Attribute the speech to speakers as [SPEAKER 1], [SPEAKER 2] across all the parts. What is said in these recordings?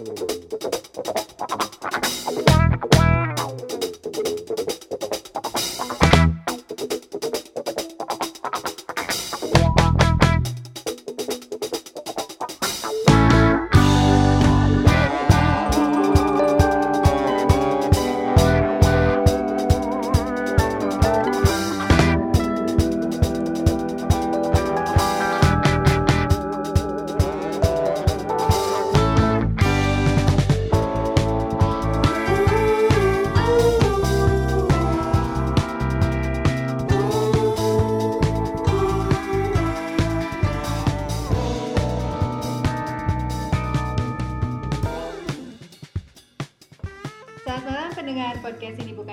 [SPEAKER 1] Selamat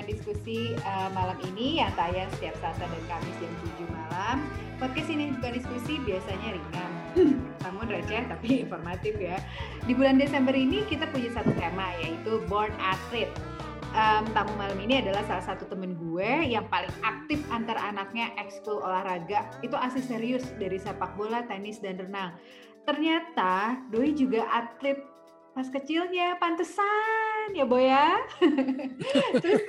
[SPEAKER 1] diskusi uh, malam ini yang tayang setiap Selasa dan Kamis jam 7 malam. Podcast ini bukan diskusi biasanya ringan, namun receh tapi informatif ya. Di bulan Desember ini kita punya satu tema yaitu Born Athlete. Um, tamu malam ini adalah salah satu temen gue yang paling aktif antar anaknya ekskul olahraga. Itu asli serius dari sepak bola, tenis, dan renang. Ternyata Doi juga atlet pas kecilnya, pantesan ya Boy ya. terus,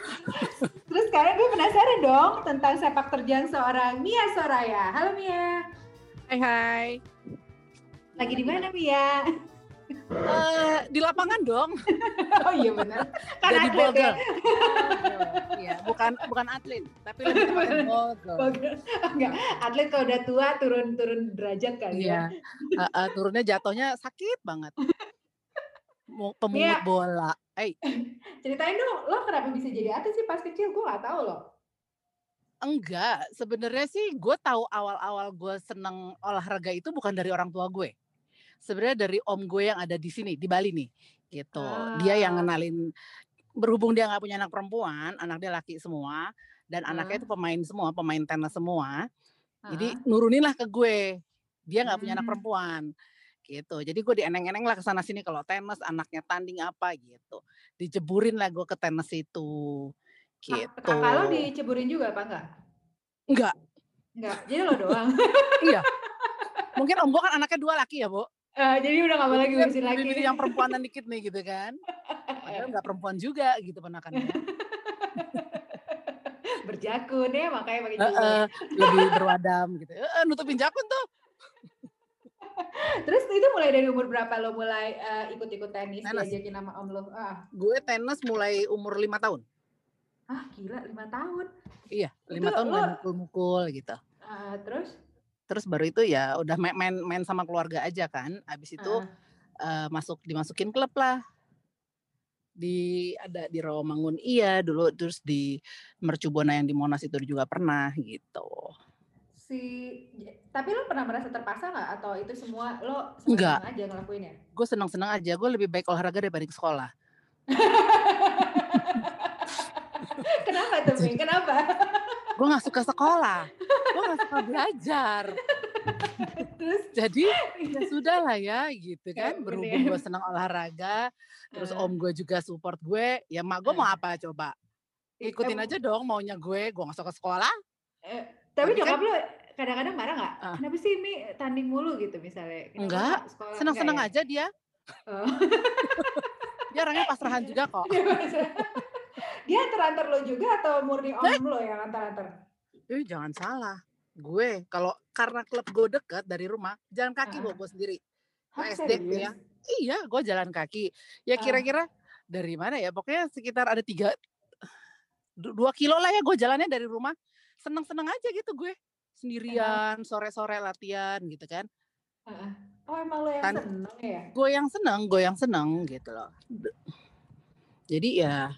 [SPEAKER 1] terus sekarang gue penasaran dong tentang sepak terjang seorang Mia Soraya. Halo Mia.
[SPEAKER 2] Hai hai.
[SPEAKER 1] Lagi di mana Mia?
[SPEAKER 2] Uh, di lapangan dong.
[SPEAKER 1] oh iya benar. Kan
[SPEAKER 2] Jadi
[SPEAKER 1] atlet ya.
[SPEAKER 2] bogel. Iya, bukan bukan atlet, tapi lebih.
[SPEAKER 1] Oh, enggak, atlet kalau udah tua turun-turun derajat kali
[SPEAKER 2] Iya.
[SPEAKER 1] ya.
[SPEAKER 2] Uh, uh, turunnya jatuhnya sakit banget. Pemungut
[SPEAKER 1] Iya.
[SPEAKER 2] bola. Eh,
[SPEAKER 1] Ceritain dong, lo kenapa bisa jadi atlet sih pas kecil? Gue gak tahu loh.
[SPEAKER 2] enggak. Sebenarnya sih gue tahu awal-awal gue seneng olahraga itu bukan dari orang tua gue. Sebenarnya dari om gue yang ada di sini di Bali nih, gitu. Dia yang
[SPEAKER 1] Ah.
[SPEAKER 2] ngenalin. Berhubung dia nggak punya anak perempuan, anak dia laki semua, dan anaknya
[SPEAKER 1] Ah.
[SPEAKER 2] itu pemain semua, pemain tenis semua. Jadi
[SPEAKER 1] Ah.
[SPEAKER 2] nurunin lah ke gue. Dia nggak punya anak
[SPEAKER 1] Hmm.
[SPEAKER 2] perempuan. Gitu. Jadi gue dieneng-eneng lah ke sana sini kalau tenis anaknya tanding apa gitu. Dijeburin lah gue ke tenis itu.
[SPEAKER 1] Kak-
[SPEAKER 2] Gitu.
[SPEAKER 1] Kakak lo diceburin juga apa enggak?
[SPEAKER 2] Enggak.
[SPEAKER 1] Enggak, jadi lo doang.
[SPEAKER 2] Iya. Mungkin om gue kan anaknya dua laki ya, Bu.
[SPEAKER 1] Eh, jadi udah gak mau lagi
[SPEAKER 2] Jadi
[SPEAKER 1] ngurusin lagi.
[SPEAKER 2] pilih yang perempuanan dikit nih gitu kan. Padahal nggak perempuan juga gitu penakannya.
[SPEAKER 1] Berjakun ya, makanya pakai
[SPEAKER 2] Heeh,
[SPEAKER 1] jilbab.
[SPEAKER 2] lebih berwadam gitu. Heeh, nutupin jakun tuh.
[SPEAKER 1] Terus itu mulai dari umur berapa lo mulai eh, ikut-ikut tenis,
[SPEAKER 2] Tenis.
[SPEAKER 1] diajakin sama om lo? Ah,
[SPEAKER 2] Gue tenis mulai umur lima tahun.
[SPEAKER 1] ah gila, lima tahun.
[SPEAKER 2] Iya, lima tahun
[SPEAKER 1] lo-
[SPEAKER 2] mukul-mukul gitu.
[SPEAKER 1] Ah, terus?
[SPEAKER 2] Terus baru itu ya udah main main, main sama keluarga aja kan. Habis itu
[SPEAKER 1] Ah,
[SPEAKER 2] eh, masuk dimasukin klub lah. Di ada di Rawamangun iya dulu terus di Mercubuana yang di Monas itu juga pernah gitu.
[SPEAKER 1] Si, tapi lo pernah merasa terpaksa nggak atau itu semua lo senang aja ngelakuinnya?
[SPEAKER 2] Gue senang-senang aja. Gue lebih baik olahraga daripada ke sekolah.
[SPEAKER 1] Kenapa tuh, Ming? Kenapa?
[SPEAKER 2] Gue nggak suka sekolah. Gue nggak suka belajar.
[SPEAKER 1] Terus?
[SPEAKER 2] Jadi ya sudah lah ya gitu kan. Berhubung gue senang olahraga, terus om gue juga support gue. Ya mak gue mau apa coba? Ikutin aja dong maunya gue. Gue nggak suka sekolah.
[SPEAKER 1] Eh, tapi
[SPEAKER 2] Tapi kan-
[SPEAKER 1] nyokap lo kadang-kadang marah nggak?
[SPEAKER 2] Ah.
[SPEAKER 1] Kenapa sih Mi tanding mulu gitu misalnya? Kenapa
[SPEAKER 2] Enggak? Senang-senang
[SPEAKER 1] Enggak
[SPEAKER 2] aja dia.
[SPEAKER 1] ya? Oh.
[SPEAKER 2] Dia orangnya pasrahan juga kok.
[SPEAKER 1] Dia masa- Dia antar-antar lo juga atau murni om lo yang antar-antar?
[SPEAKER 2] Eh jangan salah. Gue kalau karena klub gue deket dari rumah, jalan kaki
[SPEAKER 1] Ah.
[SPEAKER 2] gue sendiri.
[SPEAKER 1] Hah,
[SPEAKER 2] SD ya. Iya, gue jalan kaki. Ya kira-kira dari mana ya? Pokoknya sekitar ada tiga, du- dua kilo lah ya gue jalannya dari rumah. Seneng-seneng aja gitu gue. Sendirian, sore-sore latihan gitu kan.
[SPEAKER 1] Heeh. Oh emang lo yang
[SPEAKER 2] Kan-
[SPEAKER 1] seneng ya?
[SPEAKER 2] Gue yang seneng, gue yang seneng gitu loh. Jadi ya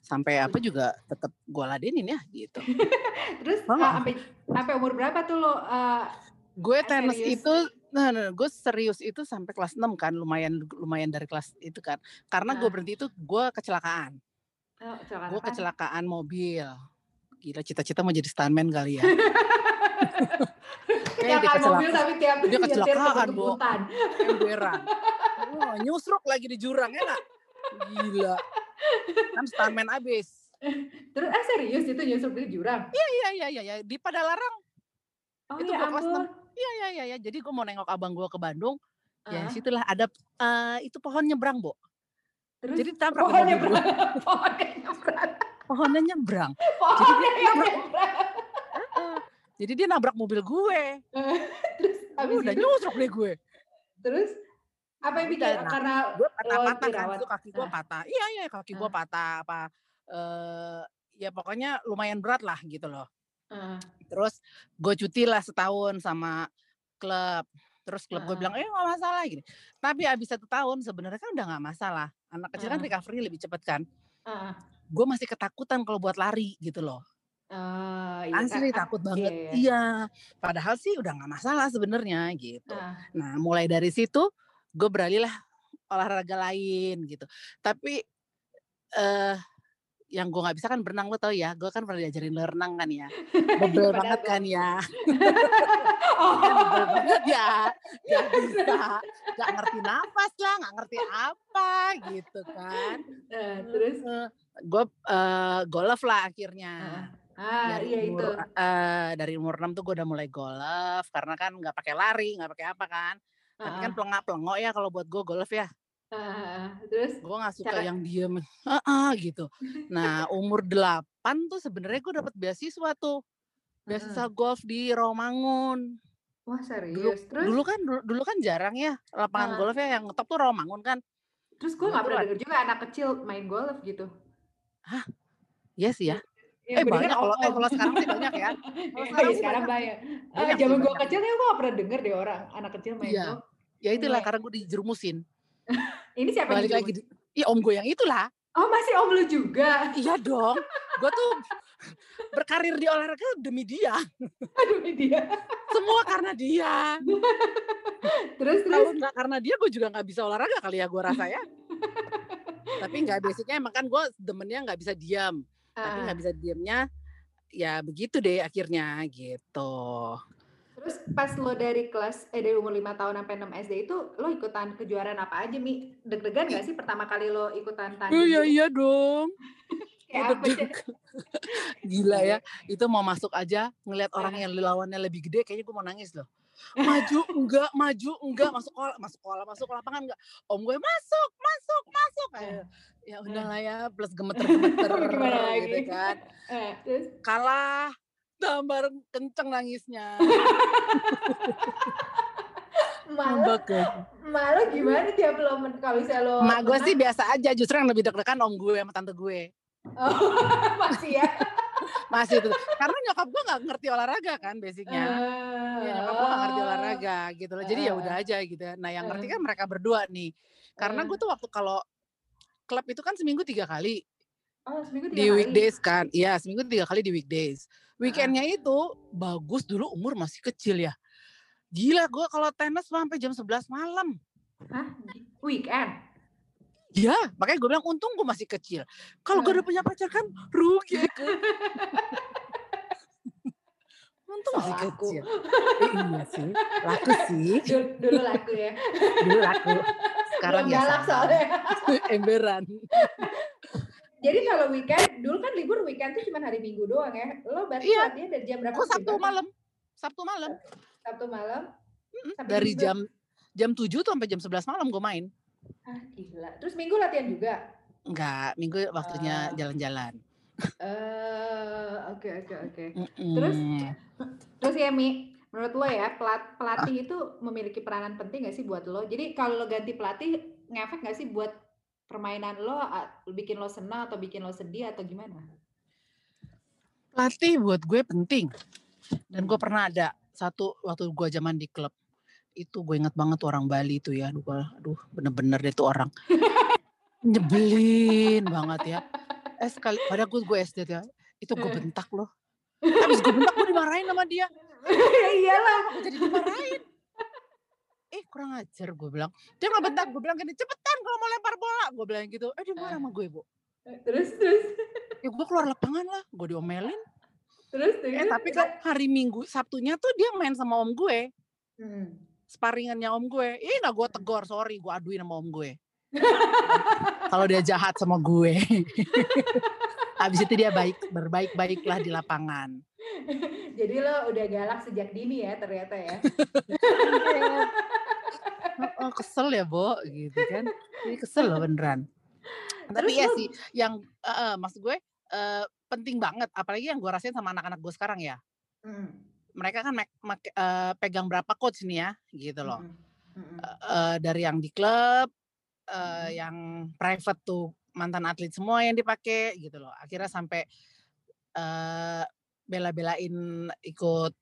[SPEAKER 2] sampai apa juga tetap gue ladenin ya gitu.
[SPEAKER 1] Terus
[SPEAKER 2] Oh.
[SPEAKER 1] ah, sampai sampai umur berapa tuh lo? eh,
[SPEAKER 2] Gue
[SPEAKER 1] Ah,
[SPEAKER 2] tenis
[SPEAKER 1] serius?
[SPEAKER 2] itu, nah, nah, gue serius itu sampai kelas 6 kan, lumayan lumayan dari kelas itu kan. Karena gue
[SPEAKER 1] Ah.
[SPEAKER 2] berhenti itu gue kecelakaan.
[SPEAKER 1] oh, kecelakaan
[SPEAKER 2] Gue kecelakaan mobil. Gila cita-cita mau jadi stuntman kali ya. Dia
[SPEAKER 1] Kecelakaan mobil tapi tiap
[SPEAKER 2] dia kecelakaan,
[SPEAKER 1] kebut-kebutan.
[SPEAKER 2] Emberan. Wah, nyusruk lagi di jurang enak. Gila. Kan stuntman abis.
[SPEAKER 1] Terus ah serius itu nyusup di jurang?
[SPEAKER 2] Iya iya iya ya. di Padalarang.
[SPEAKER 1] Oh
[SPEAKER 2] Itu
[SPEAKER 1] ya
[SPEAKER 2] kelas. Iya iya iya ya. Jadi gue mau nengok abang gue ke Bandung. Ya
[SPEAKER 1] Ah,
[SPEAKER 2] situlah ada eh, itu pohon nyebrang, Bo.
[SPEAKER 1] terus
[SPEAKER 2] Jadi tabrak gue.
[SPEAKER 1] nyebrang. Pohonnya nyebrang.
[SPEAKER 2] Pohonnya nyebrang. Jadi
[SPEAKER 1] Pohonnya nyebrang.
[SPEAKER 2] Jadi dia nabrak mobil gue.
[SPEAKER 1] Terus habis
[SPEAKER 2] Udah
[SPEAKER 1] itu
[SPEAKER 2] nyusruk deh gue.
[SPEAKER 1] terus apa yang bikin
[SPEAKER 2] Udah, nah,
[SPEAKER 1] karena
[SPEAKER 2] gue
[SPEAKER 1] lo
[SPEAKER 2] patah-patah kan itu kaki gue
[SPEAKER 1] Nah.
[SPEAKER 2] patah iya iya kaki gue
[SPEAKER 1] Ah.
[SPEAKER 2] patah apa eh ya pokoknya lumayan berat lah gitu loh
[SPEAKER 1] Ah,
[SPEAKER 2] terus gue cuti lah setahun sama klub terus klub gue
[SPEAKER 1] Heeh.
[SPEAKER 2] bilang eh nggak masalah gini tapi abis satu tahun sebenarnya kan udah nggak masalah anak kecil kan
[SPEAKER 1] Heeh.
[SPEAKER 2] recovery lebih cepet kan
[SPEAKER 1] ah,
[SPEAKER 2] gue masih ketakutan kalau buat lari gitu loh
[SPEAKER 1] ah, iya,
[SPEAKER 2] asli
[SPEAKER 1] kan,
[SPEAKER 2] takut
[SPEAKER 1] iya,
[SPEAKER 2] banget
[SPEAKER 1] iya.
[SPEAKER 2] iya padahal sih udah nggak masalah sebenarnya gitu
[SPEAKER 1] Ah,
[SPEAKER 2] Nah, mulai dari situ gue beralih lah olahraga lain gitu. Tapi eh yang gue nggak bisa kan berenang lo tau ya. Gue kan pernah diajarin lo renang kan ya. Bebel banget kan ya.
[SPEAKER 1] oh,
[SPEAKER 2] Kan bebel banget ya. Gak bisa. Gak ngerti nafas lah. Gak ngerti apa gitu kan.
[SPEAKER 1] Nah, terus
[SPEAKER 2] gue uh, golf lah akhirnya.
[SPEAKER 1] Ah
[SPEAKER 2] dari
[SPEAKER 1] iya itu.
[SPEAKER 2] umur eh, dari umur 6 tuh gue udah mulai golf karena kan nggak pakai lari nggak pakai apa kan. Tapi kan pelengak pelengok ya kalau buat gue golf ya.
[SPEAKER 1] Ah. terus
[SPEAKER 2] gue nggak suka
[SPEAKER 1] Cara-
[SPEAKER 2] yang diem ah gitu. Nah umur 8 tuh sebenarnya gue dapet beasiswa tuh. Beasiswa golf di Rawamangun
[SPEAKER 1] wah serius? Terus?
[SPEAKER 2] dulu kan dulu, dulu kan jarang ya lapangan golf ya yang top tuh Rawamangun kan.
[SPEAKER 1] Terus gue nggak pernah
[SPEAKER 2] kebetulan.
[SPEAKER 1] denger juga anak kecil main golf gitu.
[SPEAKER 2] Iya sih ya
[SPEAKER 1] Yang
[SPEAKER 2] eh banyak kalau eh, kalau sekarang sih banyak ya Kalau
[SPEAKER 1] iya
[SPEAKER 2] sekarang sih
[SPEAKER 1] sekarang
[SPEAKER 2] banyak.
[SPEAKER 1] banyak. Eh,
[SPEAKER 2] sih,
[SPEAKER 1] zaman gue kecil ya gue gak pernah denger deh orang anak kecil main
[SPEAKER 2] Iya.
[SPEAKER 1] golf.
[SPEAKER 2] ya itulah
[SPEAKER 1] Iya.
[SPEAKER 2] karena gue dijerumusin
[SPEAKER 1] Ini siapa yang
[SPEAKER 2] balik lagi
[SPEAKER 1] dijemput?
[SPEAKER 2] di, ya om gue yang itulah
[SPEAKER 1] Oh masih om lu juga.
[SPEAKER 2] iya dong gue tuh berkarir di olahraga demi dia
[SPEAKER 1] ini dia.
[SPEAKER 2] semua karena dia
[SPEAKER 1] Terus terus.
[SPEAKER 2] kalau nggak karena dia gue juga nggak bisa olahraga kali ya gue rasa ya tapi nggak basicnya emang kan gue demennya nggak bisa diam tapi
[SPEAKER 1] Ah,
[SPEAKER 2] nggak bisa diamnya ya begitu deh akhirnya gitu.
[SPEAKER 1] Terus pas lo dari kelas eh dari umur 5 tahun sampai 6 SD itu lo ikutan kejuaraan apa aja Mi? Deg-degan gak sih pertama kali lo ikutan tanding?
[SPEAKER 2] iya
[SPEAKER 1] gitu?
[SPEAKER 2] iya dong. Gila ya itu mau masuk aja ngelihat orang yang lawannya lebih gede kayaknya gue mau nangis loh maju enggak maju enggak masuk kolam masuk kolam masuk lapangan enggak. Om gue masuk masuk masuk. Ayo. ya udahlah ya plus gemeter gemeter
[SPEAKER 1] Gimana lagi?
[SPEAKER 2] gitu kan.
[SPEAKER 1] Eh,
[SPEAKER 2] kalah tambah kenceng nangisnya. Ke
[SPEAKER 1] malah gimana tiap lo kalau misalnya lo
[SPEAKER 2] mak gue sih biasa aja justru yang lebih deg-degan om gue sama tante gue.
[SPEAKER 1] Oh, masih ya.
[SPEAKER 2] Masih itu karena nyokap gue nggak ngerti olahraga kan basicnya.
[SPEAKER 1] Eh,
[SPEAKER 2] ya nyokap gue nggak ngerti olahraga gitu loh. Jadi ya
[SPEAKER 1] Eh.
[SPEAKER 2] udah aja gitu nah yang ngerti
[SPEAKER 1] Eh.
[SPEAKER 2] kan mereka berdua nih. Karena gue tuh waktu kalau klub itu kan seminggu tiga kali.
[SPEAKER 1] Oh, seminggu tiga
[SPEAKER 2] di
[SPEAKER 1] kali.
[SPEAKER 2] weekdays kan. Iya seminggu tiga kali di weekdays. Weekendnya itu bagus dulu umur masih kecil ya. Gila gue kalau tenis sampai jam 11 malam.
[SPEAKER 1] Hah? Weekend?
[SPEAKER 2] Ya, makanya gue bilang untung gue masih kecil. Kalau gue udah punya pacar kan rugi aku. untung
[SPEAKER 1] So
[SPEAKER 2] masih
[SPEAKER 1] laku.
[SPEAKER 2] kecil. Eh, iya sih, laku sih.
[SPEAKER 1] Dulu, dulu laku ya.
[SPEAKER 2] Dulu laku. Sekarang
[SPEAKER 1] Belum
[SPEAKER 2] ya
[SPEAKER 1] galak soalnya.
[SPEAKER 2] Emberan.
[SPEAKER 1] Jadi kalau weekend, dulu kan libur weekend tuh cuma hari Minggu doang ya. Lo berarti
[SPEAKER 2] Iya.
[SPEAKER 1] latihan dari jam berapa?
[SPEAKER 2] Gue
[SPEAKER 1] sampai
[SPEAKER 2] Sabtu malam. Sabtu malam.
[SPEAKER 1] Sabtu malam.
[SPEAKER 2] Dari
[SPEAKER 1] Minggu.
[SPEAKER 2] jam jam 7 tuh sampai jam 11 malam gue main.
[SPEAKER 1] Ah, gila. Terus Minggu latihan juga?
[SPEAKER 2] Enggak, minggu waktunya
[SPEAKER 1] Ah.
[SPEAKER 2] jalan-jalan.
[SPEAKER 1] Eh, oke oke oke. Terus? Terus ya Mi, menurut lo ya pelat, pelatih itu memiliki peranan penting gak sih buat lo? Jadi kalau lo ganti pelatih ngefek gak sih buat permainan lo, bikin lo senang atau bikin lo sedih atau gimana?
[SPEAKER 2] pelatih buat gue penting. Dan gue pernah ada satu waktu gue zaman di klub itu gue inget banget tuh orang Bali itu ya, aduh, aduh bener-bener deh tuh orang nyebelin banget ya. Eh sekali, pada gue gue SD tuh ya, itu gue
[SPEAKER 1] Eh.
[SPEAKER 2] bentak loh. Habis gue bentak gue dimarahin sama dia.
[SPEAKER 1] ya iyalah.
[SPEAKER 2] Gue jadi dimarahin. Eh kurang ajar gue bilang. Dia nggak bentak, gue bilang gini, cepetan kalau mau lempar bola. Gue bilang gitu. Eh dia marah sama gue, Bu.
[SPEAKER 1] Terus terus
[SPEAKER 2] Ya gue keluar lapangan lah, gue diomelin.
[SPEAKER 1] terus terus.
[SPEAKER 2] Eh tapi kan hari Minggu, Sabtunya tuh dia main sama om gue.
[SPEAKER 1] Hmm.
[SPEAKER 2] Sparingannya om gue. Ih gak gue tegor, sorry. Gue aduin sama om gue. Kalau dia jahat sama gue. Habis itu dia baik, berbaik-baiklah di lapangan.
[SPEAKER 1] Jadi lo udah galak sejak dini ya ternyata ya.
[SPEAKER 2] oh, kesel ya Bo gitu kan ini kesel loh beneran tapi
[SPEAKER 1] Terus
[SPEAKER 2] ya sih yang uh, maksud gue uh, penting banget apalagi yang gue rasain sama anak-anak gue sekarang ya
[SPEAKER 1] Mhm,
[SPEAKER 2] mereka kan mek- mek- eh, pegang berapa coach nih ya gitu loh
[SPEAKER 1] mhm,
[SPEAKER 2] Eh, eh, dari yang di klub eh,
[SPEAKER 1] mhm.
[SPEAKER 2] yang private tuh mantan atlet semua yang dipakai gitu loh akhirnya sampai eh bela-belain ikut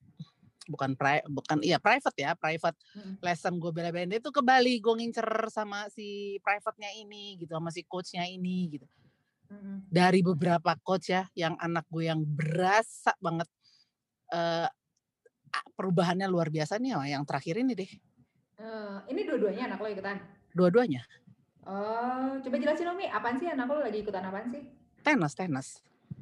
[SPEAKER 2] bukan pri, bukan iya private ya private
[SPEAKER 1] Mhm.
[SPEAKER 2] lesson gue bela-belain dia tuh ke Bali gue ngincer sama si private-nya ini gitu sama si coachnya ini gitu
[SPEAKER 1] Mhm.
[SPEAKER 2] dari beberapa coach ya yang anak gue yang berasa banget a- perubahannya luar biasa nih oh, yang terakhir ini deh
[SPEAKER 1] Eh, ini dua-duanya anak lo ikutan?
[SPEAKER 2] dua-duanya
[SPEAKER 1] Oh, coba jelasin dong Mi, apaan sih anak lo lagi ikutan apaan sih?
[SPEAKER 2] tenis tenis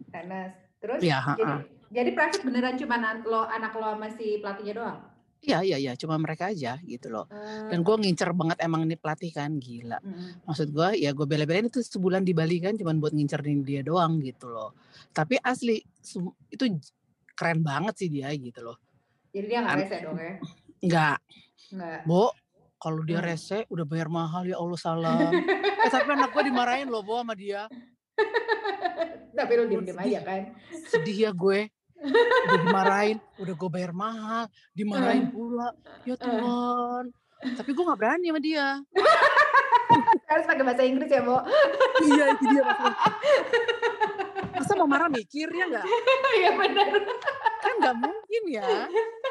[SPEAKER 1] Tenis. Terus
[SPEAKER 2] Iya,
[SPEAKER 1] jadi
[SPEAKER 2] ha-ha.
[SPEAKER 1] jadi private beneran cuma lo anak lo sama si pelatihnya doang?
[SPEAKER 2] iya iya iya cuma mereka aja gitu loh
[SPEAKER 1] Eh,
[SPEAKER 2] dan gue ngincer banget emang ini pelatih kan gila
[SPEAKER 1] mhm.
[SPEAKER 2] maksud gue ya gue bela-belain itu sebulan di Bali kan cuman buat ngincerin dia doang gitu loh tapi asli itu keren banget sih dia gitu loh
[SPEAKER 1] Jadi dia nggak rese dong ya?
[SPEAKER 2] nggak.
[SPEAKER 1] Nggak.
[SPEAKER 2] Bo kalau dia rese udah bayar mahal ya Allah salam. Eh tapi anak gue dimarahin loh Bo sama dia.
[SPEAKER 1] Tapi
[SPEAKER 2] Ampun,
[SPEAKER 1] diem-diem aja kan?
[SPEAKER 2] sedih ya gue. Udah dimarahin udah gue bayar mahal dimarahin pula. Ya Tuhan. Tapi gue nggak berani sama dia.
[SPEAKER 1] Harus pakai bahasa Inggris ya, Bo?
[SPEAKER 2] iya itu dia maksudnya. Masa mau marah mikir ya nggak?
[SPEAKER 1] Iya benar.
[SPEAKER 2] Nggak mungkin ya.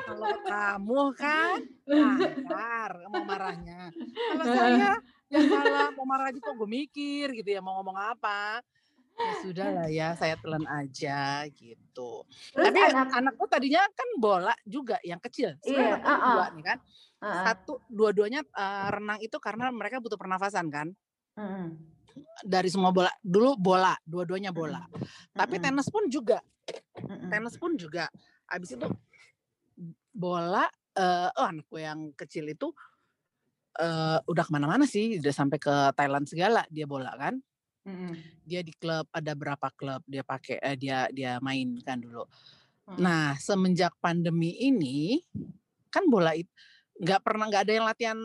[SPEAKER 2] Kalau kamu kan lancar mau marahnya. Kalau saya yang salah mau marah aja kok gue mikir gitu ya mau ngomong apa. Ya sudah lah ya saya telan aja gitu.
[SPEAKER 1] Terus
[SPEAKER 2] tapi
[SPEAKER 1] anak
[SPEAKER 2] anak gue tadinya kan bola juga yang kecil sebenarnya
[SPEAKER 1] Iya,
[SPEAKER 2] gua
[SPEAKER 1] uh-uh.
[SPEAKER 2] dua nih kan.
[SPEAKER 1] Heeh.
[SPEAKER 2] satu dua-duanya eh, renang itu karena mereka butuh pernafasan kan.
[SPEAKER 1] Mhm.
[SPEAKER 2] dari semua bola dulu bola dua-duanya bola. Tapi
[SPEAKER 1] Mhm.
[SPEAKER 2] tenis pun juga.
[SPEAKER 1] Mhm.
[SPEAKER 2] tenis pun juga abis itu bola eh oh anak gue yang kecil itu eh udah ke mana-mana sih udah sampai ke Thailand segala dia bola kan.
[SPEAKER 1] Mhm.
[SPEAKER 2] dia di klub ada berapa klub dia pakai eh, dia dia main kan dulu.
[SPEAKER 1] Mhm.
[SPEAKER 2] nah semenjak pandemi ini kan bola itu nggak pernah nggak ada yang latihan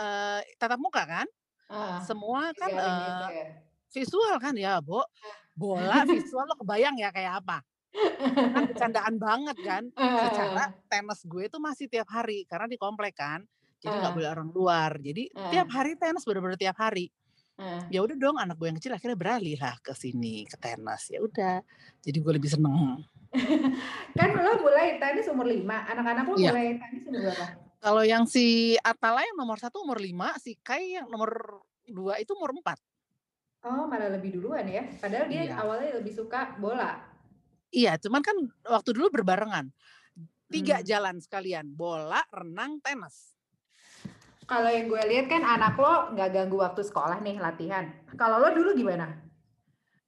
[SPEAKER 2] eh, tatap muka kan?
[SPEAKER 1] Ah,
[SPEAKER 2] semua kan
[SPEAKER 1] gitu ya.
[SPEAKER 2] visual kan ya Bo? Bola visual lo kebayang ya kayak apa kan bercandaan banget kan secara tenis gue itu masih tiap hari karena di komplek kan jadi nggak
[SPEAKER 1] Ah.
[SPEAKER 2] boleh orang luar jadi tiap
[SPEAKER 1] Ah.
[SPEAKER 2] hari tenis bener-bener tiap hari
[SPEAKER 1] Ah.
[SPEAKER 2] ya udah dong anak gue yang kecil akhirnya beralih lah ke sini ke tenis ya udah jadi gue lebih seneng
[SPEAKER 1] Kan lo mulai tenis umur 5, anak-anak lo
[SPEAKER 2] Iya.
[SPEAKER 1] mulai tenis umur berapa?
[SPEAKER 2] kalau yang si Atala yang nomor satu umur lima si Kai yang nomor dua itu umur empat
[SPEAKER 1] Oh, malah lebih duluan ya. Padahal dia
[SPEAKER 2] Iya.
[SPEAKER 1] awalnya lebih suka bola.
[SPEAKER 2] Iya cuman kan waktu dulu berbarengan tiga
[SPEAKER 1] Hmm.
[SPEAKER 2] jalan sekalian bola renang tenis
[SPEAKER 1] Kalau yang gue lihat kan anak lo nggak ganggu waktu sekolah nih latihan. Kalau lo dulu gimana?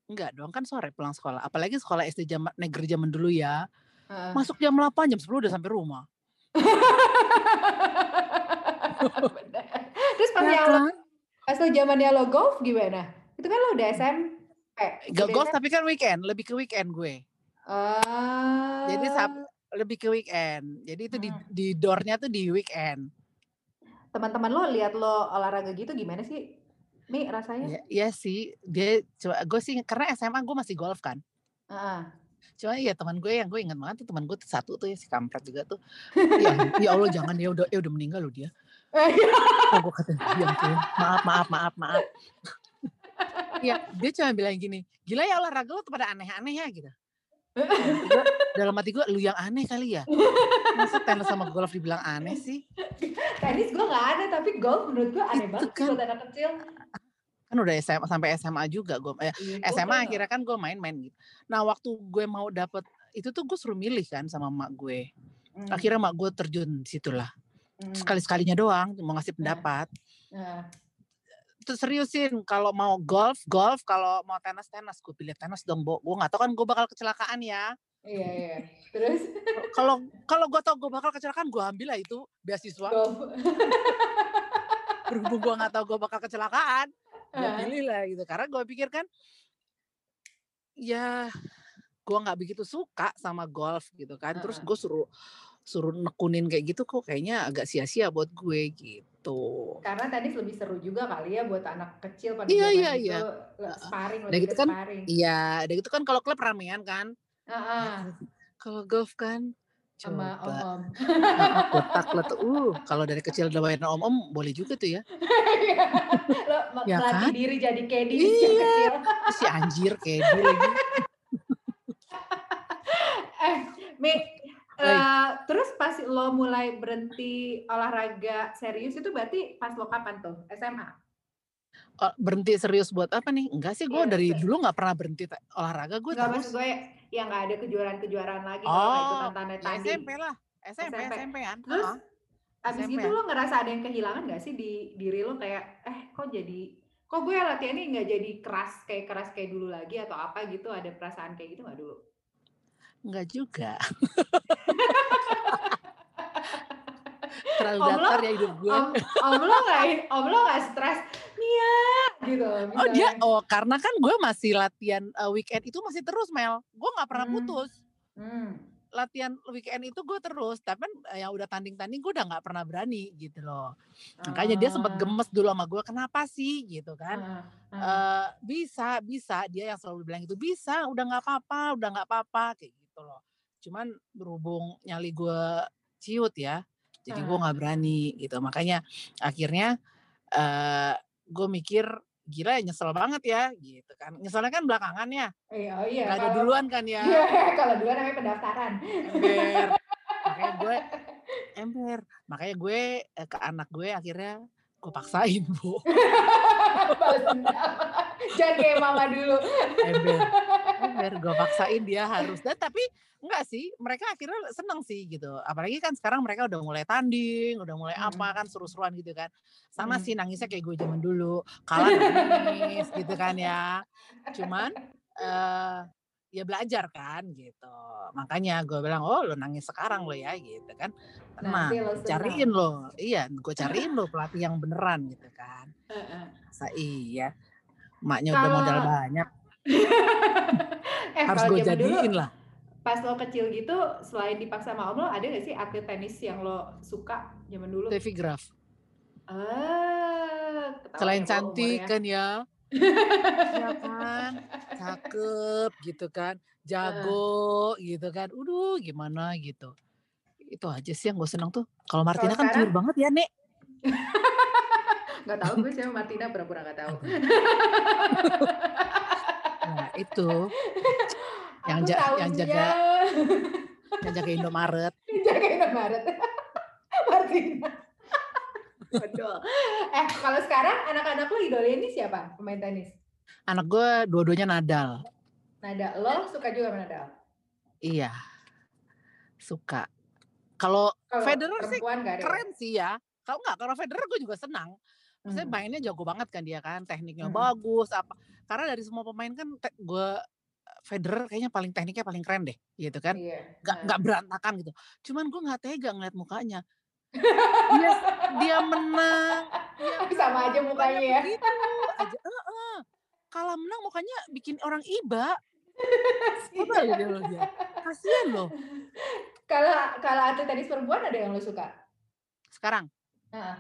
[SPEAKER 2] enggak dong kan sore pulang sekolah apalagi sekolah SD zaman negeri zaman dulu ya
[SPEAKER 1] Heeh.
[SPEAKER 2] masuk jam 8 jam 10 udah sampai rumah.
[SPEAKER 1] Terus pas
[SPEAKER 2] ya
[SPEAKER 1] lo,
[SPEAKER 2] kan
[SPEAKER 1] pas lo zamannya lo golf gimana? Itu kan lo udah SMP.
[SPEAKER 2] Gak golf tapi kan weekend, lebih ke weekend gue. Jadi Sab-
[SPEAKER 1] Ah,
[SPEAKER 2] Lebih ke weekend. Jadi itu di
[SPEAKER 1] Hmm.
[SPEAKER 2] di doornya tuh di weekend.
[SPEAKER 1] teman-teman lo lihat lo olahraga gitu gimana sih? Mi rasanya?
[SPEAKER 2] Ya, iya sih, dia coba gue sih karena SMA gue masih golf kan.
[SPEAKER 1] Heeh.
[SPEAKER 2] Cuma ya teman gue yang gue ingat banget tuh teman gue tuh satu tuh ya si kampret juga tuh. Ya, ya Allah jangan ya udah ya udah meninggal loh dia. Oh gue kata diam tuh. Maaf maaf maaf maaf. Iya, dia cuma bilang gini, gila ya olahraga lo tuh pada aneh-aneh ya gitu. Dalam hati gue, dalam hati gue, lu yang aneh kali ya. Masa tenis sama golf dibilang aneh sih?
[SPEAKER 1] Tenis gue nggak ada tapi golf menurut gue aneh
[SPEAKER 2] Itu
[SPEAKER 1] banget
[SPEAKER 2] kan.
[SPEAKER 1] buat anak kecil.
[SPEAKER 2] Kan udah SMA sampai SMA juga gue. Eh,
[SPEAKER 1] Iya,
[SPEAKER 2] SMA akhirnya kan gue main-main gitu. Nah waktu gue mau dapet itu tuh gue suruh milih kan sama mak gue.
[SPEAKER 1] Hmm,
[SPEAKER 2] Akhirnya mak gue terjun situlah.
[SPEAKER 1] hmm,
[SPEAKER 2] Sekali-sekalinya doang mau ngasih
[SPEAKER 1] Nah.
[SPEAKER 2] pendapat. Terus seriusin kalau mau golf, golf. Kalau mau tenis, tenis. Gue pilih tenis dong, Bo. Gue gak tau kan gue bakal kecelakaan ya.
[SPEAKER 1] Iya iya. Terus
[SPEAKER 2] Kalau kalau gue tau gue bakal kecelakaan, gue ambil lah itu beasiswa. Berhubung gue gak tau gue bakal kecelakaan, gue pilih lah gitu. Karena gue pikir kan, ya gue nggak begitu suka sama golf gitu kan. Terus gue suruh suruh nekunin kayak gitu kok kayaknya agak sia-sia buat gue gitu.
[SPEAKER 1] Karena tenis lebih seru juga kali ya buat anak kecil pada
[SPEAKER 2] Iya
[SPEAKER 1] zaman
[SPEAKER 2] iya
[SPEAKER 1] itu
[SPEAKER 2] iya.
[SPEAKER 1] sparring
[SPEAKER 2] Udah
[SPEAKER 1] lebih
[SPEAKER 2] gitu kan,
[SPEAKER 1] sparring.
[SPEAKER 2] iya, udah gitu kan kalau klub ramean kan.
[SPEAKER 1] Heeh.
[SPEAKER 2] Kalau golf kan
[SPEAKER 1] Sama
[SPEAKER 2] coba
[SPEAKER 1] om-om.
[SPEAKER 2] Heeh, letak letak. Uh, kalau dari kecil udah main om-om boleh juga tuh ya.
[SPEAKER 1] Lo me-
[SPEAKER 2] Ya kan?
[SPEAKER 1] diri jadi sejak
[SPEAKER 2] Iya.
[SPEAKER 1] kecil.
[SPEAKER 2] Si anjir dia lagi.
[SPEAKER 1] Eh, Mi, Eh, terus pas lo mulai berhenti olahraga serius itu berarti pas lo kapan tuh? SMA?
[SPEAKER 2] Oh, berhenti serius buat apa nih? Enggak sih, gue
[SPEAKER 1] Iya,
[SPEAKER 2] dari
[SPEAKER 1] se-
[SPEAKER 2] dulu nggak pernah berhenti olahraga gue
[SPEAKER 1] Enggak
[SPEAKER 2] terus.
[SPEAKER 1] gue yang nggak ada kejuaraan-kejuaraan lagi kalau
[SPEAKER 2] Oh,
[SPEAKER 1] ikutan tanda
[SPEAKER 2] ya
[SPEAKER 1] tanding.
[SPEAKER 2] SMP lah, SMP,
[SPEAKER 1] SMP.
[SPEAKER 2] SMP-an.
[SPEAKER 1] Terus
[SPEAKER 2] Heeh,
[SPEAKER 1] abis
[SPEAKER 2] SMP
[SPEAKER 1] gitu
[SPEAKER 2] an.
[SPEAKER 1] lo ngerasa ada yang kehilangan nggak sih di diri lo kayak eh kok jadi kok gue latihannya nggak jadi keras kayak keras kayak dulu lagi atau apa gitu ada perasaan kayak gitu nggak dulu?
[SPEAKER 2] Enggak juga. Terlalu datar ya hidup gue.
[SPEAKER 1] om, om lo nggak om lo nggak stres Mia gitu
[SPEAKER 2] Oh dia,
[SPEAKER 1] misalnya.
[SPEAKER 2] oh karena kan gue masih latihan eh, weekend itu masih terus Mel. Gue nggak pernah
[SPEAKER 1] Hmm.
[SPEAKER 2] putus.
[SPEAKER 1] Hmm.
[SPEAKER 2] Latihan weekend itu gue terus. Tapi kan eh, yang udah tanding-tanding gue udah nggak pernah berani gitu loh. Makanya dia sempat
[SPEAKER 1] Ah,
[SPEAKER 2] gemes dulu sama gue. Kenapa sih gitu kan?
[SPEAKER 1] ah, ah.
[SPEAKER 2] eh bisa, bisa. Dia yang selalu bilang itu bisa. Udah nggak apa-apa, udah nggak apa-apa kayak gitu loh. Cuman berhubung nyali gue ciut ya, jadi gue nggak berani gitu. Makanya akhirnya eh gue mikir gila ya nyesel banget ya gitu kan. Nyeselnya kan belakangan ya,
[SPEAKER 1] Iya, oh iya.
[SPEAKER 2] nggak ada
[SPEAKER 1] Kalau
[SPEAKER 2] duluan kan ya.
[SPEAKER 1] kalau dulu namanya pendaftaran.
[SPEAKER 2] Ember. Makanya gue ember. Makanya gue eh, ke anak gue akhirnya gue paksain bu
[SPEAKER 1] Balas dendam. Jangan kayak mama dulu.
[SPEAKER 2] ember ember gue paksain dia harus. Dan tapi enggak sih mereka akhirnya seneng sih gitu. Apalagi kan sekarang mereka udah mulai tanding udah mulai
[SPEAKER 1] Mm-mm.
[SPEAKER 2] apa kan seru-seruan gitu kan. Sama
[SPEAKER 1] Mm.
[SPEAKER 2] sih nangisnya kayak gue zaman dulu kalah nangis gitu kan ya. Cuman eh ya belajar kan gitu. Makanya gue bilang oh lo nangis sekarang lo ya gitu kan.
[SPEAKER 1] Lo senang.
[SPEAKER 2] cariin lo iya gue cariin lo pelatih yang beneran gitu kan. Masa iya? Emaknya udah modal banyak
[SPEAKER 1] eh
[SPEAKER 2] harus gue
[SPEAKER 1] zaman dulu
[SPEAKER 2] jadiin lah.
[SPEAKER 1] pas lo kecil gitu selain dipaksa sama om lo ada gak sih atlet tenis yang lo suka zaman dulu?
[SPEAKER 2] Steffi Graf.
[SPEAKER 1] Ah,
[SPEAKER 2] selain
[SPEAKER 1] ya
[SPEAKER 2] cantik
[SPEAKER 1] umurnya.
[SPEAKER 2] kan ya. Kan? Cakep gitu kan. Jago gitu kan. Udah gimana gitu. Itu aja sih yang gue seneng tuh. Kalau Martina kan
[SPEAKER 1] sekarang?
[SPEAKER 2] banget ya nek.
[SPEAKER 1] Gak tahu gue siapa Martina pura-pura gak tahu.
[SPEAKER 2] itu Yang ja- yang jaga- yang jaga Indomaret
[SPEAKER 1] jaga Indomaret. Martina. Betul. Eh kalau sekarang anak-anak lo idolnya ini siapa pemain tenis?
[SPEAKER 2] anak gue dua-duanya Nadal
[SPEAKER 1] Nada, lo suka juga sama Nadal?
[SPEAKER 2] iya suka kalau Federer sih
[SPEAKER 1] ya?
[SPEAKER 2] keren sih ya kalau nggak kalau Federer gue juga senang Maksudnya
[SPEAKER 1] Hmm.
[SPEAKER 2] mainnya jago banget kan dia kan, tekniknya
[SPEAKER 1] Hmm.
[SPEAKER 2] bagus apa. Karena dari semua pemain kan gue Federer kayaknya paling tekniknya paling keren deh, gitu kan.
[SPEAKER 1] Iya.
[SPEAKER 2] Gak
[SPEAKER 1] Nah.
[SPEAKER 2] nggak berantakan gitu. Cuman gue nggak tega ngeliat mukanya. Dia dia menang. Dia
[SPEAKER 1] Sama aja mukanya ya.
[SPEAKER 2] begitu aja. Heeh. Kalah menang mukanya bikin orang iba. Coba lihat lo dia. Kasian loh.
[SPEAKER 1] Kalau kalau atlet tenis perempuan ada yang lo suka?
[SPEAKER 2] Sekarang
[SPEAKER 1] Heeh.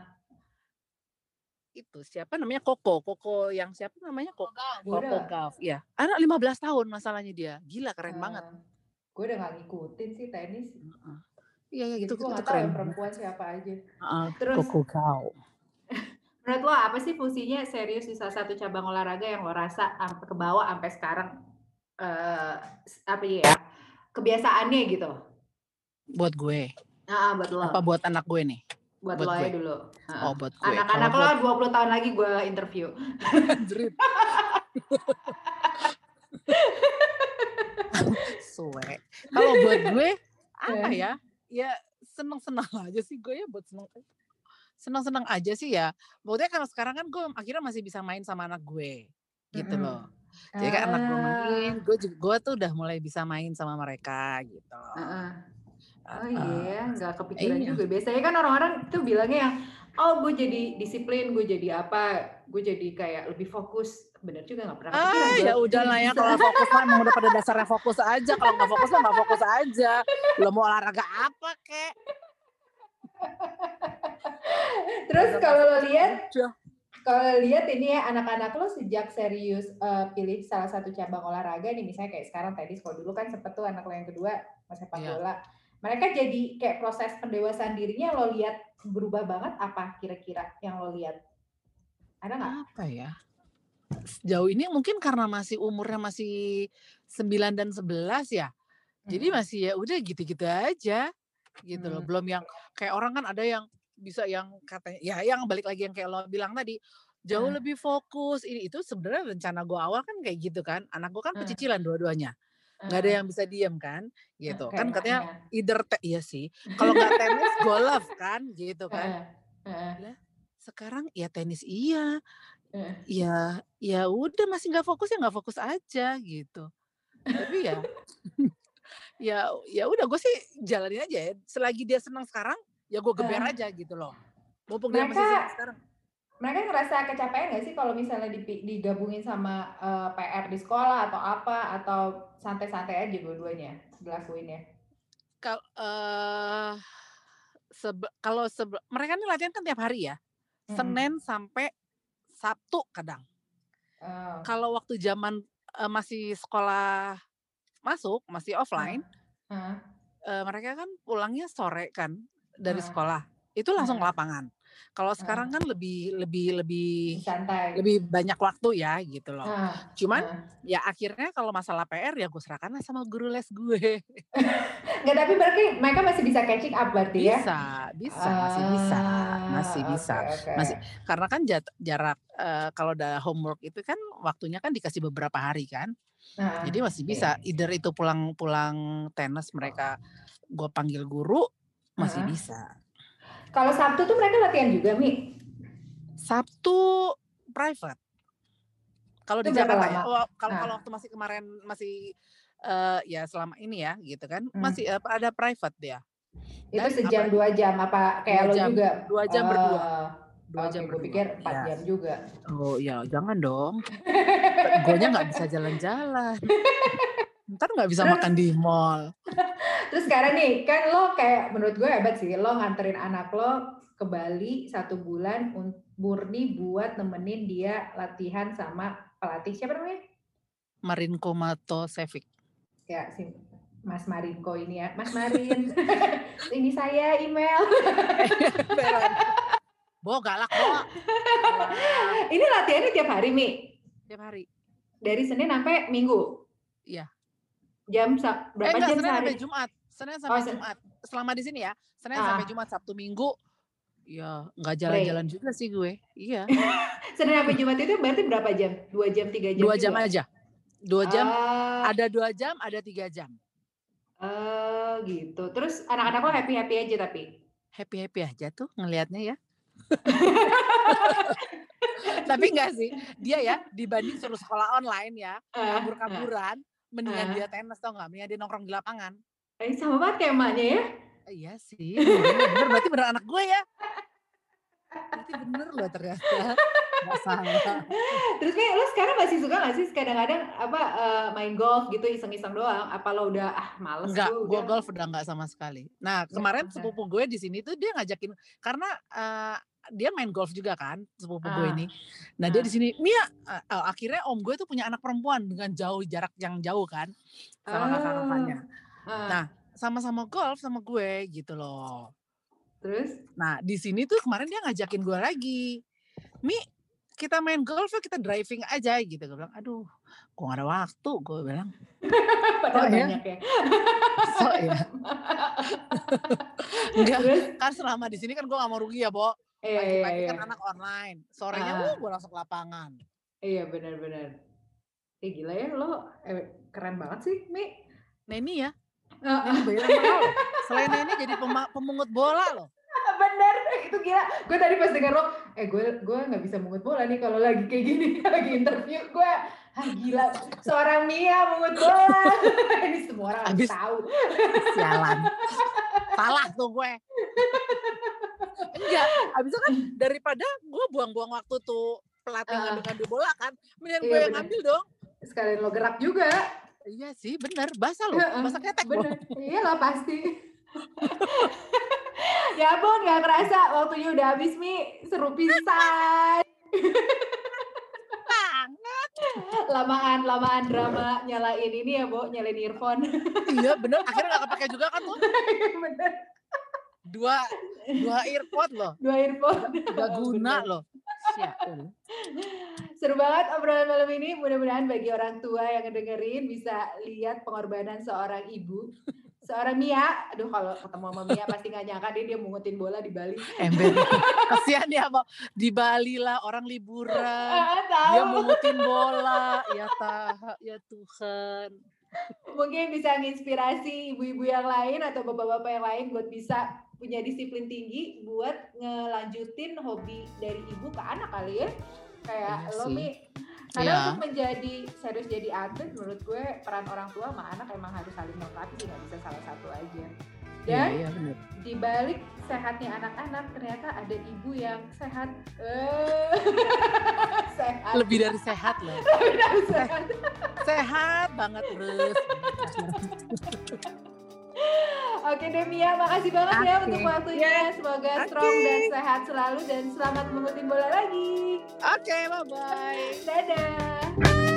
[SPEAKER 2] Itu siapa namanya Koko, Koko yang siapa namanya Koko, Koko Gauff. Ya, anak 15 tahun masalahnya dia. Gila keren banget.
[SPEAKER 1] gue udah gak ngikutin sih tenis.
[SPEAKER 2] Heeh. Iya ya
[SPEAKER 1] Jadi
[SPEAKER 2] gitu
[SPEAKER 1] gue
[SPEAKER 2] itu
[SPEAKER 1] gak
[SPEAKER 2] keren
[SPEAKER 1] yang
[SPEAKER 2] banget.
[SPEAKER 1] perempuan siapa aja.
[SPEAKER 2] Heeh,
[SPEAKER 1] Terus
[SPEAKER 2] Koko Gauff.
[SPEAKER 1] menurut lo apa sih fungsinya serius di salah satu cabang olahraga yang lo rasa sampai ke bawah sampai sekarang eh apa ya kebiasaannya gitu?
[SPEAKER 2] Buat gue.
[SPEAKER 1] Nah, buat lo,
[SPEAKER 2] Apa buat anak gue nih?
[SPEAKER 1] Buat,
[SPEAKER 2] buat
[SPEAKER 1] lo
[SPEAKER 2] gue?
[SPEAKER 1] dulu.
[SPEAKER 2] Oh buat gue.
[SPEAKER 1] Anak-anak
[SPEAKER 2] Kalau
[SPEAKER 1] lo
[SPEAKER 2] buat
[SPEAKER 1] 20 tahun lagi gue interview.
[SPEAKER 2] Jerit. Suwe. Kalau buat gue apa
[SPEAKER 1] Eh.
[SPEAKER 2] ya? Ya seneng-seneng aja sih gue ya buat seneng. Seneng-seneng aja sih ya. Maksudnya kalau sekarang kan gue akhirnya masih bisa main sama anak gue. Gitu
[SPEAKER 1] Mm-mm.
[SPEAKER 2] loh. Jadi kan anak gue main,
[SPEAKER 1] Ah,
[SPEAKER 2] gue juga gue tuh udah mulai bisa main sama mereka gitu.
[SPEAKER 1] heeh. Oh
[SPEAKER 2] Heeh.
[SPEAKER 1] iya, nggak kepikiran
[SPEAKER 2] Iya.
[SPEAKER 1] juga. Biasanya kan orang-orang tuh bilangnya yang, oh gue jadi disiplin, gue jadi apa. gue jadi kayak lebih fokus bener juga nggak pernah
[SPEAKER 2] ah
[SPEAKER 1] kepikiran gue
[SPEAKER 2] ya udah lah ya kalau fokus mah emang udah pada dasarnya fokus aja kalau nggak fokus mah nggak fokus aja lo mau olahraga apa kek
[SPEAKER 1] terus kalau lo lihat kalau lihat ini ya anak-anak lo sejak serius eh, pilih salah satu cabang olahraga nih misalnya kayak sekarang tenis kalau dulu kan sempet tuh anak lo yang kedua sepak
[SPEAKER 2] Iya.
[SPEAKER 1] bola mereka jadi kayak proses pendewasaan dirinya lo lihat berubah banget apa kira-kira yang lo lihat ada nggak
[SPEAKER 2] apa ya sejauh ini mungkin karena masih umurnya masih 9 dan 11 ya jadi
[SPEAKER 1] Mm-mm.
[SPEAKER 2] masih ya udah gitu-gitu aja gitu loh
[SPEAKER 1] Hmm.
[SPEAKER 2] belum yang kayak orang kan ada yang bisa yang katanya ya yang balik lagi yang kayak lo bilang tadi jauh
[SPEAKER 1] Heeh.
[SPEAKER 2] lebih fokus ini itu sebenarnya rencana gue awal kan kayak gitu kan anak gue kan
[SPEAKER 1] Heeh.
[SPEAKER 2] pecicilan dua-duanya nggak ada yang bisa diem kan gitu. Kan katanya
[SPEAKER 1] emaknya.
[SPEAKER 2] either te iya sih. Kalau nggak tenis golf kan gitu kan. Lah sekarang ya tenis iya. Ya ya udah masih nggak fokus ya nggak fokus aja gitu. Tapi ya ya ya udah gue sih jalanin aja ya. Selagi dia senang sekarang ya gue geber aja gitu loh. Mumpung dia masih senang sekarang
[SPEAKER 1] mereka ngerasa kecapean nggak sih kalau misalnya digabungin sama eh, PR di sekolah atau apa atau santai-santai aja dua-duanya dilakuinnya
[SPEAKER 2] kalau eh sebe- kalau sebe- mereka nih latihan kan tiap hari ya
[SPEAKER 1] Mm-mm.
[SPEAKER 2] Senin sampai Sabtu kadang
[SPEAKER 1] Oh.
[SPEAKER 2] kalau waktu zaman eh, masih sekolah masuk masih offline
[SPEAKER 1] Heeh.
[SPEAKER 2] eh, mereka kan pulangnya sore kan dari
[SPEAKER 1] Heeh.
[SPEAKER 2] sekolah itu langsung ke
[SPEAKER 1] Heeh.
[SPEAKER 2] lapangan kalau sekarang kan lebih lebih lebih
[SPEAKER 1] santai
[SPEAKER 2] lebih banyak waktu ya gitu loh
[SPEAKER 1] Heeh.
[SPEAKER 2] cuman
[SPEAKER 1] Heeh.
[SPEAKER 2] ya akhirnya kalau masalah PR ya gue serahkan sama guru les gue
[SPEAKER 1] nggak tapi berarti mereka masih bisa catching up berarti ya
[SPEAKER 2] bisa bisa masih bisa masih
[SPEAKER 1] Ah,
[SPEAKER 2] bisa
[SPEAKER 1] oke, oke.
[SPEAKER 2] masih karena kan jarak eh, kalau udah homework itu kan waktunya kan dikasih beberapa hari kan
[SPEAKER 1] Heeh.
[SPEAKER 2] jadi masih bisa either itu pulang-pulang tenis mereka gue panggil guru masih
[SPEAKER 1] Heeh.
[SPEAKER 2] bisa
[SPEAKER 1] kalau Sabtu tuh mereka latihan juga mi
[SPEAKER 2] Sabtu private kalau di Jakarta ya oh, kalau
[SPEAKER 1] Nah.
[SPEAKER 2] kalau waktu masih kemarin masih eh, ya selama ini ya gitu kan
[SPEAKER 1] Hmm.
[SPEAKER 2] masih eh, ada private dia
[SPEAKER 1] itu
[SPEAKER 2] Dan
[SPEAKER 1] sejam
[SPEAKER 2] apa-
[SPEAKER 1] dua jam apa kayak lo
[SPEAKER 2] jam,
[SPEAKER 1] juga
[SPEAKER 2] dua jam berdua.
[SPEAKER 1] Oh,
[SPEAKER 2] dua
[SPEAKER 1] oke
[SPEAKER 2] jam
[SPEAKER 1] gue
[SPEAKER 2] berdua.
[SPEAKER 1] pikir empat
[SPEAKER 2] Ya.
[SPEAKER 1] jam juga
[SPEAKER 2] Oh ya jangan dong. Gonya nggak bisa jalan-jalan. Ntar nggak bisa
[SPEAKER 1] Terus-
[SPEAKER 2] makan di mall.
[SPEAKER 1] Terus sekarang nih, kan lo kayak menurut gue hebat sih, lo nganterin anak lo ke Bali satu bulan murni buat nemenin dia latihan sama pelatih siapa namanya?
[SPEAKER 2] Marinko Matosevic.
[SPEAKER 1] Ya si Mas Marinko ini ya, Mas Marin. ini saya email.
[SPEAKER 2] Bo galak bo.
[SPEAKER 1] Ini latihannya tiap hari Mi,
[SPEAKER 2] Tiap hari.
[SPEAKER 1] dari Senin sampai Minggu.
[SPEAKER 2] Iya.
[SPEAKER 1] Jam
[SPEAKER 2] Eh
[SPEAKER 1] berapa
[SPEAKER 2] enggak,
[SPEAKER 1] jam
[SPEAKER 2] Senin
[SPEAKER 1] sehari?
[SPEAKER 2] sampai Jumat. Senin sampai
[SPEAKER 1] Sen-
[SPEAKER 2] Jumat. Selama di sini ya. Senin
[SPEAKER 1] Ah.
[SPEAKER 2] sampai Jumat, Sabtu, Minggu. Ya nggak jalan-jalan juga sih gue. Iya.
[SPEAKER 1] Senin sampai Jumat itu berarti berapa jam? Dua jam, tiga jam?
[SPEAKER 2] Dua jam
[SPEAKER 1] juga?
[SPEAKER 2] aja. Dua jam.
[SPEAKER 1] Ah,
[SPEAKER 2] Ada dua jam, ada tiga jam.
[SPEAKER 1] Oh gitu. Terus anak-anak lo happy happy aja tapi.
[SPEAKER 2] happy happy aja tuh ngelihatnya ya. Tapi enggak sih, dia ya dibanding suruh sekolah online ya,
[SPEAKER 1] Ah,
[SPEAKER 2] kabur-kaburan, mendingan
[SPEAKER 1] Ah.
[SPEAKER 2] dia tenis tau nggak, mendingan dia nongkrong di lapangan.
[SPEAKER 1] Ah. Eh, sama banget kayak emaknya ya.
[SPEAKER 2] Eh, iya sih, bener, bener, berarti bener anak gue ya. Berarti bener loh ternyata, nggak salah.
[SPEAKER 1] Terus kayak lo sekarang masih suka gak sih kadang-kadang apa eh, main golf gitu iseng-iseng doang? Apa lo udah ah males
[SPEAKER 2] Enggak,
[SPEAKER 1] juga?
[SPEAKER 2] gue golf udah nggak sama sekali. Nah kemarin sepupu gue di sini tuh dia ngajakin, karena eh, dia main golf juga kan, sepupu gue
[SPEAKER 1] Ah.
[SPEAKER 2] ini. Nah dia
[SPEAKER 1] Ah.
[SPEAKER 2] di sini, Mia, eh, akhirnya om gue tuh punya anak perempuan dengan jauh jarak yang jauh kan, sama kakak-kakaknya.
[SPEAKER 1] Ah,
[SPEAKER 2] Nah, sama-sama golf sama gue gitu loh.
[SPEAKER 1] terus?
[SPEAKER 2] Nah, di sini tuh kemarin dia ngajakin gue lagi. Mi, kita main golf yuk, kita driving aja gitu. Gue bilang, aduh, gue gak ada waktu. Gue bilang,
[SPEAKER 1] Padahal
[SPEAKER 2] Oh, ya?
[SPEAKER 1] banyak ya.
[SPEAKER 2] so ya. Enggak, kan selama di sini kan gue gak mau rugi ya, Bo.
[SPEAKER 1] Iya, iya,
[SPEAKER 2] Pagi-pagi
[SPEAKER 1] iya.
[SPEAKER 2] kan anak online. Sorenya,
[SPEAKER 1] Ah.
[SPEAKER 2] wuh, gue langsung ke lapangan.
[SPEAKER 1] Iya benar-benar. Eh gila ya lo eh, keren banget sih, Mi.
[SPEAKER 2] Neni ya, Selain Neni jadi pemungut bola loh.
[SPEAKER 1] bener itu gila gue tadi pas dengar lo eh gue gue nggak bisa mungut bola nih kalau lagi kayak gini lagi interview gue ah gila seorang Mia mungut bola ini semua orang
[SPEAKER 2] Abis-
[SPEAKER 1] tahu
[SPEAKER 2] Sialan. Salah tuh gue. Enggak, abis itu kan daripada gue buang-buang waktu tuh pelatih
[SPEAKER 1] Ah.
[SPEAKER 2] ngadu-ngadu bola kan. Mendingan
[SPEAKER 1] Iya,
[SPEAKER 2] gue yang ngambil dong.
[SPEAKER 1] Sekalian lo gerak juga.
[SPEAKER 2] Iya sih, bener. Basah loh. Basah ketek loh.
[SPEAKER 1] Bener. Iyalah pasti. ya ampun, gak kerasa waktunya udah habis Mi. Seru pisan.
[SPEAKER 2] Banget.
[SPEAKER 1] Lamaan, lamaan drama nyalain ini ya, Bo, nyalain earphone.
[SPEAKER 2] Iya bener. Akhirnya gak kepake juga kan tuh.
[SPEAKER 1] Bener.
[SPEAKER 2] Dua, dua earpod loh.
[SPEAKER 1] Dua earphone.
[SPEAKER 2] Gak guna
[SPEAKER 1] Bener.
[SPEAKER 2] loh.
[SPEAKER 1] Seru banget obrolan malam ini. Mudah-mudahan bagi orang tua yang ngedengerin bisa lihat pengorbanan seorang ibu. Seorang Mia, aduh kalau ketemu sama Mia pasti gak nyangka dia, dia mungutin bola di Bali.
[SPEAKER 2] Ember. Kasihan dia mau di Bali lah orang liburan.
[SPEAKER 1] Ah,
[SPEAKER 2] Dia mungutin bola. Ya tah, ya Tuhan.
[SPEAKER 1] Mungkin bisa nginspirasi ibu-ibu yang lain atau bapak-bapak yang lain buat bisa punya disiplin tinggi buat ngelanjutin hobi dari ibu ke anak kali ya. Kayak
[SPEAKER 2] Iya
[SPEAKER 1] lo. Mi, karena
[SPEAKER 2] Iya.
[SPEAKER 1] untuk menjadi serius jadi atlet menurut gue peran orang tua sama anak emang harus saling melengkapi nggak bisa salah satu aja.
[SPEAKER 2] Iya,
[SPEAKER 1] Dan
[SPEAKER 2] iya bener.
[SPEAKER 1] di balik sehatnya anak-anak ternyata ada ibu yang sehat. Eh, sehat.
[SPEAKER 2] Lebih dari sehat loh.
[SPEAKER 1] Lebih dari sehat.
[SPEAKER 2] Sehat banget terus.
[SPEAKER 1] Oke deh Mia, makasih banget ya untuk waktunya. Semoga strong dan sehat selalu dan selamat mengutin bola lagi.
[SPEAKER 2] Oke, bye-bye.
[SPEAKER 1] Dadah.